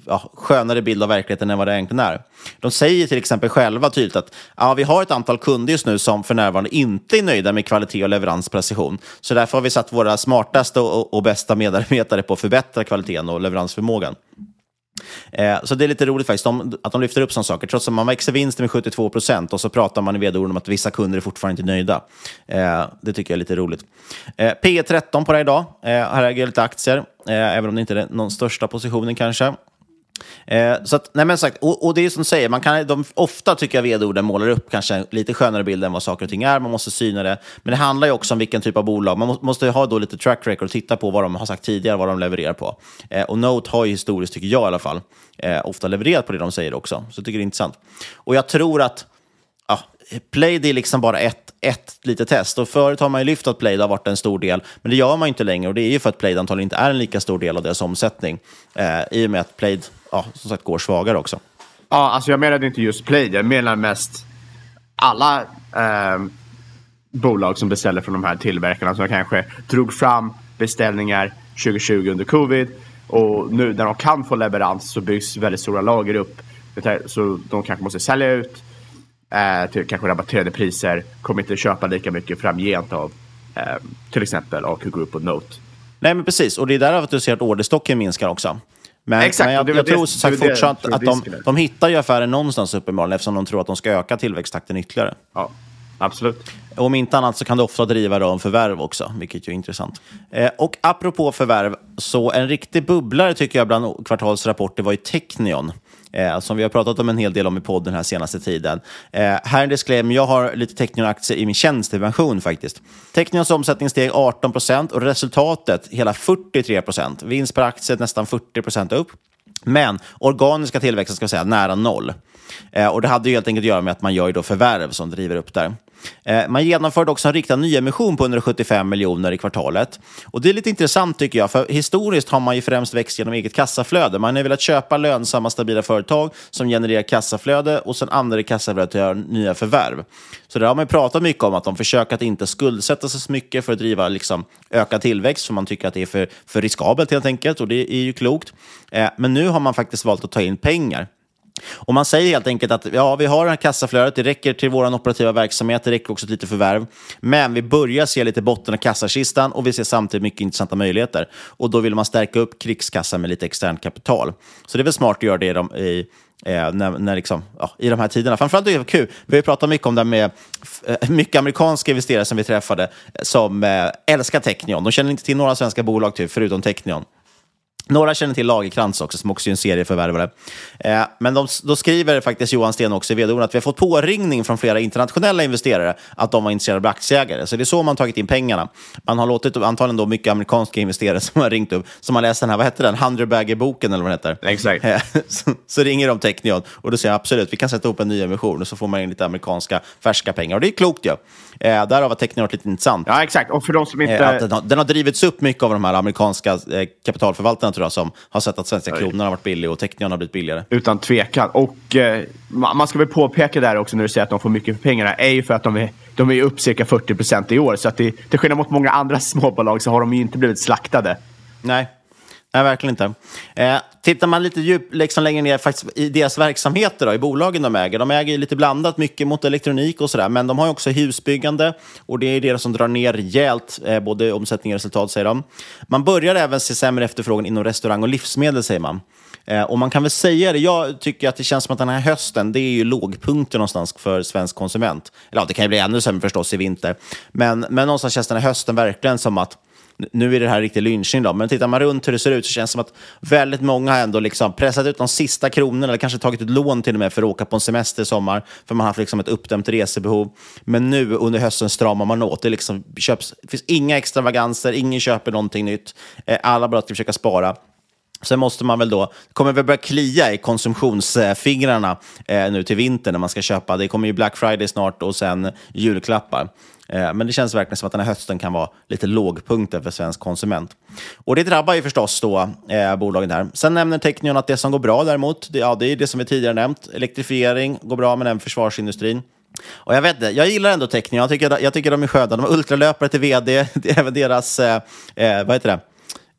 ja, skönare bild av verkligheten än vad det egentligen är. De säger till exempel själva tydligt att ja, vi har ett antal kunder just nu som för närvarande inte är nöjda med kvalitet och leveransprecision. Så därför har vi satt våra smartaste och, och bästa medarbetare på att förbättra kvaliteten och leveransförmågan. Eh, så det är lite roligt faktiskt de, att de lyfter upp sådana saker. Trots att man växer vinsten med 72 procent och så pratar man i vd-orden om att vissa kunder är fortfarande inte nöjda. Eh, det tycker jag är lite roligt. Eh, P 13 på det här idag. Eh, här äger jag lite aktier, Eh, även om det inte är någon största positionen kanske. Eh, så att, nej men sagt, och, och det är som du säger, man kan, de, ofta tycker jag vd-orden målar upp kanske lite skönare bild än vad saker och ting är. Man måste syna det. Men det handlar ju också om vilken typ av bolag. Man må, måste ha då lite track record och titta på vad de har sagt tidigare, vad de levererar på. Eh, och Note har ju historiskt, tycker jag i alla fall, eh, ofta levererat på det de säger också. Så jag tycker det är intressant. Och jag tror att Plaid är liksom bara ett, ett litet test. Och förut har man ju lyft att Plaid har varit en stor del, men det gör man ju inte längre. Och det är ju för att Plaid antagligen inte är en lika stor del av deras omsättning. Eh, I och med att Plaid, ja, som sagt, går svagare också. Ja, alltså jag menade inte just Plaid. Jag menar mest alla eh, bolag som beställer från de här tillverkarna som kanske drog fram beställningar 2020 under covid. Och nu när de kan få leverans så byggs väldigt stora lager upp. Så de kanske måste sälja ut eh, till kanske rabatterade priser. Kommer inte köpa lika mycket framgent av eh, till exempel AQ Group och Note. Nej, men precis. Och det är därför att du ser att orderstocken minskar också. Men, Exakt, men jag, jag det- tror som sagt fortsatt att de, de hittar ju affären någonstans uppenbarligen eftersom de tror att de ska öka tillväxttakten ytterligare. Ja, absolut. Om inte annat så kan det ofta driva dem förvärv också, vilket ju är intressant. Eh, och apropå förvärv, så en riktig bubblare tycker jag bland kvartalsrapporter var ju Technion. Eh, som vi har pratat om en hel del om i podden här senaste tiden. Eh, här är en disclaimer, jag har lite Technion-aktier i min tjänstepension faktiskt. Technions omsättning steg 18 procent och resultatet hela 43 procent. Vinst per aktie nästan 40 procent upp. Men organiska tillväxten ska vi säga nära noll. Eh, och det hade ju helt enkelt att göra med att man gör ju då förvärv som driver upp där. Eh, man genomförde också en riktad nyemission på 175 miljoner i kvartalet. Och det är lite intressant tycker jag, för historiskt har man ju främst växt genom eget kassaflöde. Man har velat köpa lönsamma, stabila företag som genererar kassaflöde och sen använder kassaflödet till att göra nya förvärv. Så det har man ju pratat mycket om, att de försöker att inte skuldsätta sig så mycket för att driva liksom, ökad tillväxt, för man tycker att det är för, för riskabelt helt enkelt, och det är ju klokt. Eh, men nu har man faktiskt valt att ta in pengar. Och man säger helt enkelt att ja, vi har det här kassaflödet, det räcker till vår operativa verksamhet, det räcker också till lite förvärv. Men vi börjar se lite botten av kassakistan och vi ser samtidigt mycket intressanta möjligheter. Och då vill man stärka upp krigskassan med lite externt kapital. Så det är väl smart att göra det i, de, i, eh, när, när liksom, ja, i de här tiderna. Framförallt är det kul, vi har ju pratat mycket om det här med eh, mycket amerikanska investerare som vi träffade som eh, älskar Technion. De känner inte till några svenska bolag typ, förutom Technion. Några känner till Lagerkrans också, som också är en serieförvärvare. Eh, men de, då skriver faktiskt Johan Sten också i vd att vi har fått påringning från flera internationella investerare att de var intresserade av aktieägare. Så det är så man tagit in pengarna. Man har låtit antagligen då mycket amerikanska investerare som har ringt upp, som har läst den här, vad hette den, Hunderbagger-boken eller vad den heter. Exakt. Eh, så, så ringer de Technion och då säger jag absolut, vi kan sätta ihop en ny emission och så får man in lite amerikanska färska pengar. Och det är klokt ju. Ja. Eh, därav har Technion varit lite intressant. Ja, exakt. Och för de som inte... Eh, den, har, den har drivits upp mycket av de här amerikanska eh, kapitalförvaltarna tror jag, som har sett att svenska kronan har varit billig och Technion har blivit billigare. Utan tvekan. Och eh, ma- man ska väl påpeka där också när du säger att de får mycket för pengarna, är ju för att de är, de är upp cirka 40 procent i år. Så att det, till skillnad mot många andra småbolag så har de ju inte blivit slaktade. Nej. Nej, verkligen inte. Eh, tittar man lite djup, liksom längre ner faktiskt, i deras verksamheter, då, i bolagen de äger, de äger ju lite blandat, mycket mot elektronik och sådär, men de har ju också husbyggande och det är det som drar ner rejält, eh, både omsättning och resultat, säger de. Man börjar även se sämre efterfrågan inom restaurang och livsmedel, säger man. Eh, och man kan väl säga det, jag tycker att det känns som att den här hösten, det är ju lågpunkten någonstans för svensk konsument. Eller ja, det kan ju bli ännu sämre förstås i vinter, men, men någonstans känns den här hösten verkligen som att nu är det här riktig lynchning då, men tittar man runt hur det ser ut så känns det som att väldigt många har ändå liksom pressat ut de sista kronorna eller kanske tagit ett lån till och med för att åka på en semester i sommar, för man har haft liksom ett uppdämt resebehov. Men nu under hösten stramar man åt. Det, liksom köps, det finns inga extravaganser, ingen köper någonting nytt. Eh, alla bara ska försöka spara. Sen måste man väl då, kommer väl börja klia i konsumtionsfingrarna eh, nu till vintern när man ska köpa. Det kommer ju Black Friday snart och sen julklappar. Eh, men det känns verkligen som att den här hösten kan vara lite lågpunkten för svensk konsument. Och det drabbar ju förstås då eh, bolagen här. Sen nämner Technion att det som går bra däremot, det, ja, det är det som vi tidigare nämnt. Elektrifiering går bra, men även försvarsindustrin. Och jag vet det, jag gillar ändå Technion. Jag tycker, jag tycker de är sköna. De har ultralöpare till vd. Det är även deras, eh, eh vad heter det?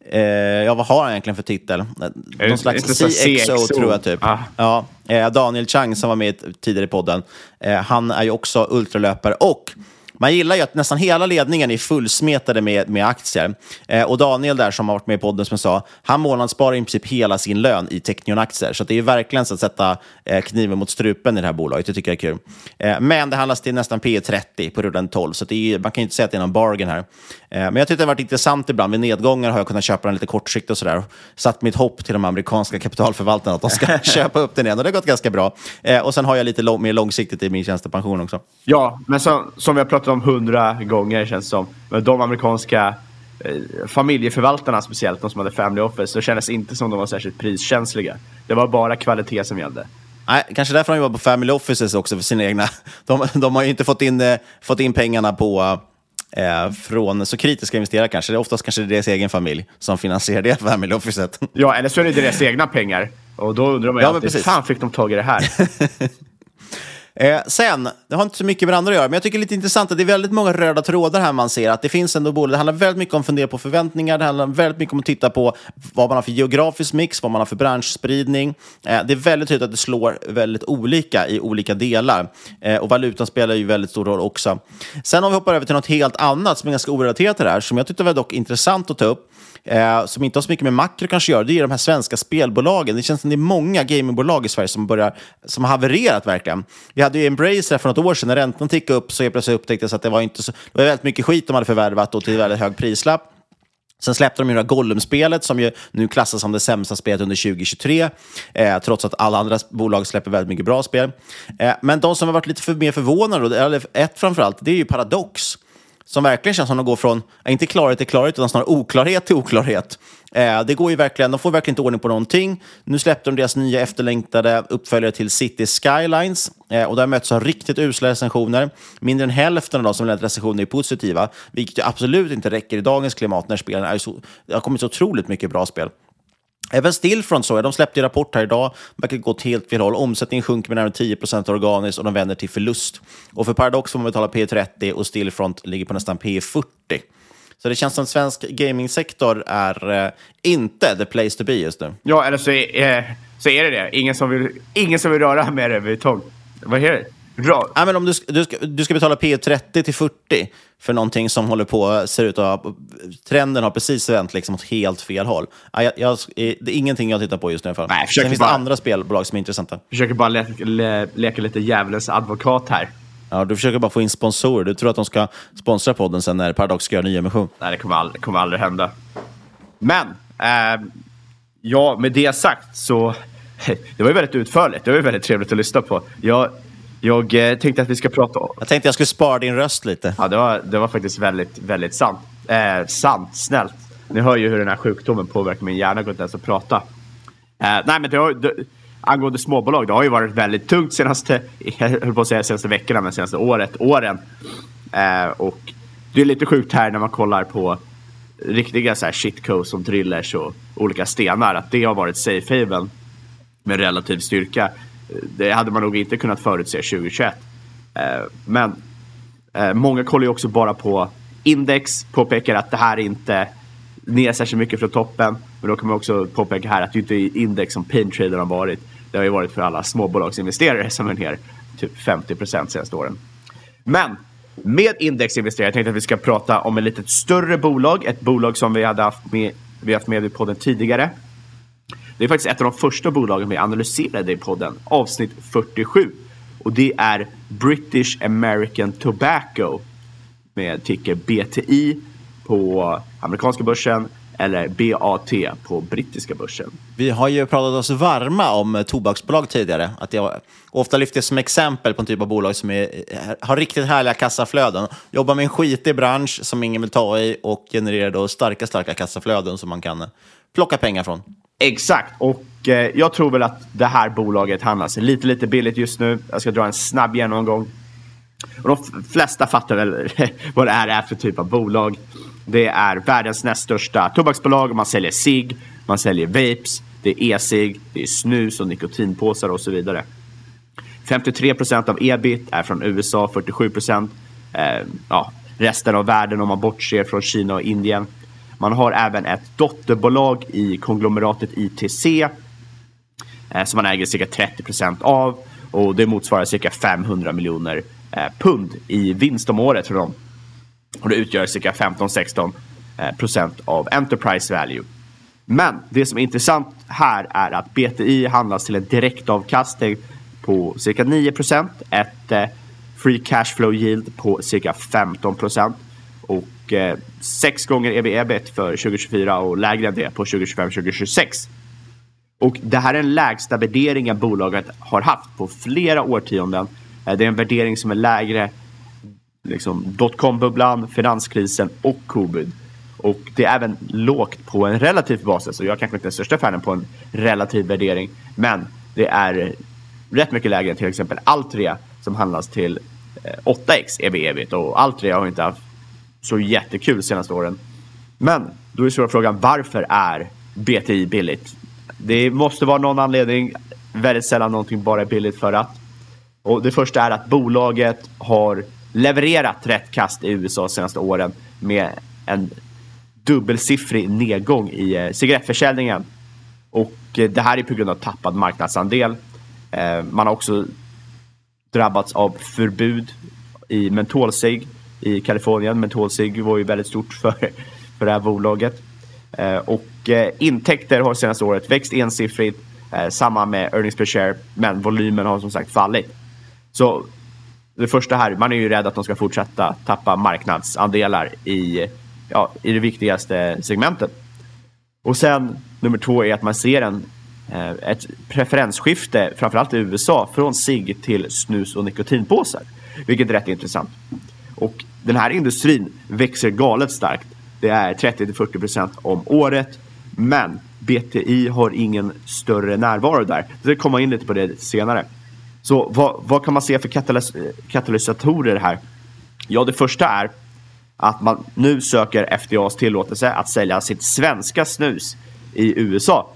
Eh, ja, vad har han egentligen för titel? det Någon slags CXO, CXO? tror jag typ. Ah. Ja, eh, Daniel Chang som var med tidigare i podden, eh, han är ju också ultralöpare och man gillar ju att nästan hela ledningen är fullsmetade med, med aktier. Eh, och Daniel där som har varit med i podden som jag sa, han månadssparar i princip hela sin lön i Teqnion-aktier. Så det är verkligen så att sätta eh, kniven mot strupen i det här bolaget. Det tycker jag är kul. Eh, men det handlas till nästan P 30 på rullande 12, så det är, man kan ju inte säga att det är någon bargain här. Eh, men jag tycker det har varit intressant ibland. Vid nedgångar har jag kunnat köpa den lite kortsiktigt och sådär. Satt mitt hopp till de amerikanska kapitalförvaltarna att de ska köpa upp den igen. Och det har gått ganska bra. Eh, och sen har jag lite lång, mer långsiktigt i min tjänstepension också. Ja, men som, som vi har pratat om hundra gånger känns det som. Men de amerikanska eh, familjeförvaltarna speciellt, de som hade family office, så kändes inte som de var särskilt priskänsliga. Det var bara kvalitet som gällde. Nej, kanske därför de jobbar på family offices också för sina egna. De, de har ju inte fått in, eh, fått in pengarna på eh, från så kritiska investerare kanske. Det är oftast kanske deras egen familj som finansierar det family officet. Ja, eller så är det deras egna pengar. Och då undrar man ju Ja, alltid, fan fick de tag i det här? Eh, sen, det har inte så mycket med det andra att göra, men jag tycker det är lite intressant att det är väldigt många röda trådar här man ser. Att det finns ändå bolag, det handlar väldigt mycket om att fundera på förväntningar, det handlar väldigt mycket om att titta på vad man har för geografisk mix, vad man har för branschspridning. Eh, det är väldigt tydligt att det slår väldigt olika i olika delar. Eh, och valutan spelar ju väldigt stor roll också. Sen om vi hoppar över till något helt annat som är ganska orelaterat till det här, som jag tyckte var dock intressant att ta upp, eh, som inte har så mycket med makro kanske att göra, det är de här svenska spelbolagen. Det känns som det är många gamingbolag i Sverige som, börjar, som har havererat verkligen. Vi hade ju Embracer för något år sedan, när räntan tickade upp så helt plötsligt upptäcktes att det var, inte så, det var väldigt mycket skit de hade förvärvat och till väldigt hög prislapp. Sen släppte de ju det här Gollum-spelet som ju nu klassas som det sämsta spelet under 2023, eh, trots att alla andra bolag släpper väldigt mycket bra spel. Eh, men de som har varit lite för, mer förvånade, eller ett framförallt, det är ju Paradox. Som verkligen känns som att de går från, inte klarhet till klarhet, utan snarare oklarhet till oklarhet. Eh, det går ju verkligen, de får verkligen inte ordning på någonting. Nu släppte de deras nya efterlängtade uppföljare till City Skylines. Eh, och där möts av riktigt usla recensioner. Mindre än hälften av de som lämnat recensioner är positiva, vilket ju absolut inte räcker i dagens klimat när spelen är så, det har kommit så otroligt mycket bra spel. Även Stillfront så, de släppte en rapport här idag, verkar gått helt fel håll. Omsättningen sjunker med närmare 10% organiskt och de vänder till förlust. Och för Paradox får man betala P30 och Stillfront ligger på nästan P40. Så det känns som att svensk gamingsektor är eh, inte the place to be just nu. ja, eller så är, eh, så är det det. Ingen som vill, ingen som vill röra med det överhuvudtaget. Vad är det? Bra. Ja, men om du, du, ska, du ska betala P30 till 40 för någonting som håller på, ser ut att trenden har precis vänt liksom åt helt fel håll. Ja, jag, jag, det är ingenting jag tittar på just nu fall. Nej, Sen finns det andra spelbolag som är intressanta. Försöker bara le le leka lite djävulens advokat här. Ja, du försöker bara få in sponsorer. Du tror att de ska sponsra podden sen när Paradox ska göra nyemission. Nej, det kommer aldrig, kommer aldrig hända. Men, eh, ja, med det sagt så... Det var ju väldigt utförligt. Det var ju väldigt trevligt att lyssna på. Jag, jag eh, tänkte att vi ska prata om... Jag tänkte jag skulle spara din röst lite. Ja, det var, det var faktiskt väldigt, väldigt sant. Eh, sant, snällt. Ni hör ju hur den här sjukdomen påverkar min hjärna, går inte ens att prata. Eh, nej, men det har, det, angående småbolag, det har ju varit väldigt tungt senaste, jag höll på att säga senaste veckorna, men senaste året, åren. Eh, och det är lite sjukt här när man kollar på riktiga så här shitcodes som drillers och olika stenar, att det har varit safe haven med relativ styrka. Det hade man nog inte kunnat förutse 2021. Eh, men eh, många kollar ju också bara på index, påpekar att det här inte ner särskilt mycket från toppen. Men då kan man också påpeka här att det inte är index som paintrader har varit. Det har ju varit för alla småbolagsinvesterare som är ner typ 50 procent senaste åren. Men med indexinvesterare, jag tänkte att vi ska prata om ett lite större bolag. Ett bolag som vi hade haft med, vi haft med i podden tidigare. Det är faktiskt ett av de första bolagen vi analyserade i podden, avsnitt 47. Och det är British American Tobacco med ticker BTI på amerikanska börsen eller BAT på brittiska börsen. Vi har ju pratat oss varma om tobaksbolag tidigare. Att jag ofta lyfter som exempel på en typ av bolag som är, har riktigt härliga kassaflöden. Jobbar med en skitig bransch som ingen vill ta i och genererar då starka, starka kassaflöden som man kan plocka pengar från. Exakt, och eh, jag tror väl att det här bolaget handlas lite, lite billigt just nu. Jag ska dra en snabb genomgång. Och de flesta fattar väl vad det här är för typ av bolag. Det är världens näst största tobaksbolag. Man säljer cigg, man säljer vapes, det är e-cigg, det är snus och nikotinpåsar och så vidare. 53 procent av ebit är från USA, 47 procent. Eh, ja, resten av världen om man bortser från Kina och Indien. Man har även ett dotterbolag i konglomeratet ITC eh, som man äger cirka 30 procent av och det motsvarar cirka 500 miljoner eh, pund i vinst om året för dem. Och det utgör cirka 15-16 eh, procent av Enterprise Value. Men det som är intressant här är att BTI handlas till en direktavkastning på cirka 9 procent. Ett eh, free cash flow yield på cirka 15 procent. Och eh, sex gånger EV-EBIT för 2024 och lägre än det på 2025-2026. Och det här är den lägsta värderingen bolaget har haft på flera årtionden. Eh, det är en värdering som är lägre liksom dotcom-bubblan, finanskrisen och covid. Och det är även lågt på en relativ basis. Och jag är kanske inte den största fanen på en relativ värdering. Men det är rätt mycket lägre än till exempel Altria som handlas till 8x ev ebit och Altria har inte haft så jättekul de senaste åren. Men då är stora frågan varför är BTI billigt? Det måste vara någon anledning. Väldigt sällan någonting bara är billigt för att. Och det första är att bolaget har levererat rätt kast i USA de senaste åren med en dubbelsiffrig nedgång i eh, cigarettförsäljningen. Och eh, det här är på grund av tappad marknadsandel. Eh, man har också drabbats av förbud i mentolcigg i Kalifornien. Mentolcigg var ju väldigt stort för, för det här bolaget. Eh, och eh, intäkter har senaste året växt ensiffrigt. Eh, samma med earnings per share, men volymen har som sagt fallit. Så det första här, man är ju rädd att de ska fortsätta tappa marknadsandelar i ja, i det viktigaste segmentet. Och sen nummer två är att man ser en, ett preferensskifte, framförallt i USA, från cigg till snus och nikotinpåsar. Vilket är rätt intressant. Och den här industrin växer galet starkt. Det är 30-40% om året. Men BTI har ingen större närvaro där. Jag ska komma in lite på det senare. Så vad, vad kan man se för katalys katalysatorer här? Ja, det första är att man nu söker FDAs tillåtelse att sälja sitt svenska snus i USA.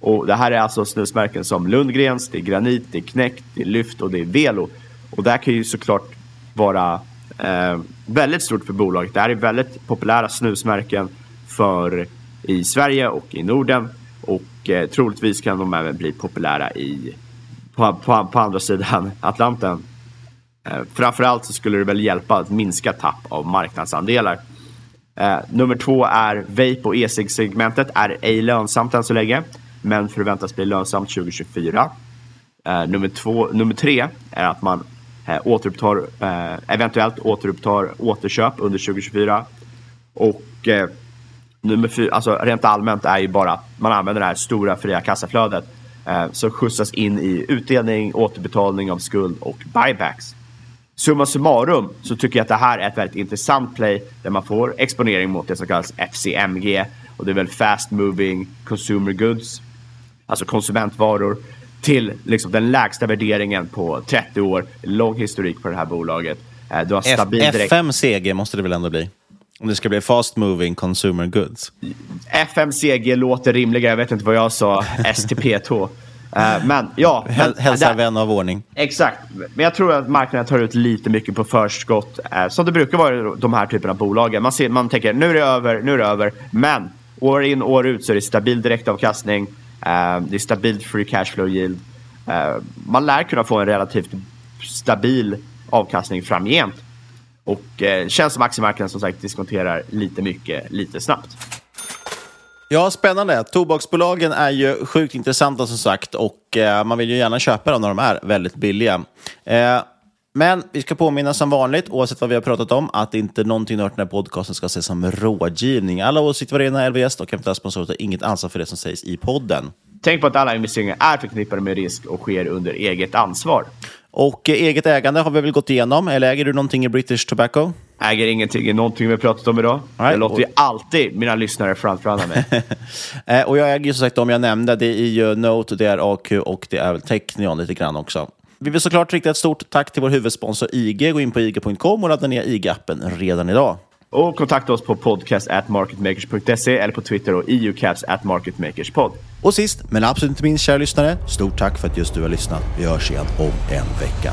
Och det här är alltså snusmärken som Lundgrens, det är Granit, det är Knäckt, det är Lyft och det är Velo. Och det här kan ju såklart vara eh, väldigt stort för bolaget. Det här är väldigt populära snusmärken för i Sverige och i Norden. Och eh, troligtvis kan de även bli populära i, på, på, på andra sidan Atlanten. Eh, framförallt så skulle det väl hjälpa att minska tapp av marknadsandelar. Eh, nummer två är vape och e-segmentet är ej lönsamt än så länge, men förväntas bli lönsamt 2024. Eh, nummer, två, nummer tre är att man eh, återupptar, eh, eventuellt återupptar återköp under 2024. Och eh, nummer fyra, alltså rent allmänt är ju bara att man använder det här stora fria kassaflödet eh, som skjutsas in i utdelning, återbetalning av skuld och buybacks. Summa summarum så tycker jag att det här är ett väldigt intressant play där man får exponering mot det som kallas FCMG och det är väl fast moving consumer goods, alltså konsumentvaror till liksom den lägsta värderingen på 30 år. Lång historik på det här bolaget. Eh, du har stabil F. FMCG måste det väl ändå bli? Om det ska bli fast moving consumer goods. FMCG låter rimligare. Jag vet inte vad jag sa. STP2. Uh, men ja. Hälsar vän av ordning. Exakt. Men jag tror att marknaden tar ut lite mycket på förskott. Uh, som det brukar vara i de här typerna av bolagen. Man, ser, man tänker nu är det över, nu är det över. Men år in år ut så är det stabil direktavkastning. Eh, det är stabilt free cash flow yield. Eh, man lär kunna få en relativt stabil avkastning framgent. Och eh, känns som aktiemarknaden som sagt diskonterar lite mycket, lite snabbt. Ja, spännande. Tobaksbolagen är ju sjukt intressanta som sagt och eh, man vill ju gärna köpa dem när de är väldigt billiga. Eh, men vi ska påminna som vanligt, oavsett vad vi har pratat om, att inte någonting du hört i den här podcasten ska ses som rådgivning. Alla åsikter var rena, LVS och eventuella sponsorer har inget ansvar för det som sägs i podden. Tänk på att alla investeringar är förknippade med risk och sker under eget ansvar. Och eh, eget ägande har vi väl gått igenom, eller äger du någonting i British Tobacco? Äger ingenting i någonting vi har pratat om idag. Nej, jag låter ju alltid mina lyssnare frontrunna mig. Eh, och jag äger ju som sagt de jag nämnde. Det är ju Note, det är AQ och det är väl Technion lite grann också. Vi vill såklart rikta ett stort tack till vår huvudsponsor IG. Gå in på ig.com och ladda ner IG-appen redan idag. Och kontakta oss på podcast at marketmakers.se eller på Twitter och eucaps at marketmakerspod. Och sist, men absolut inte minst, kära lyssnare, stort tack för att just du har lyssnat. Vi hörs igen om en vecka.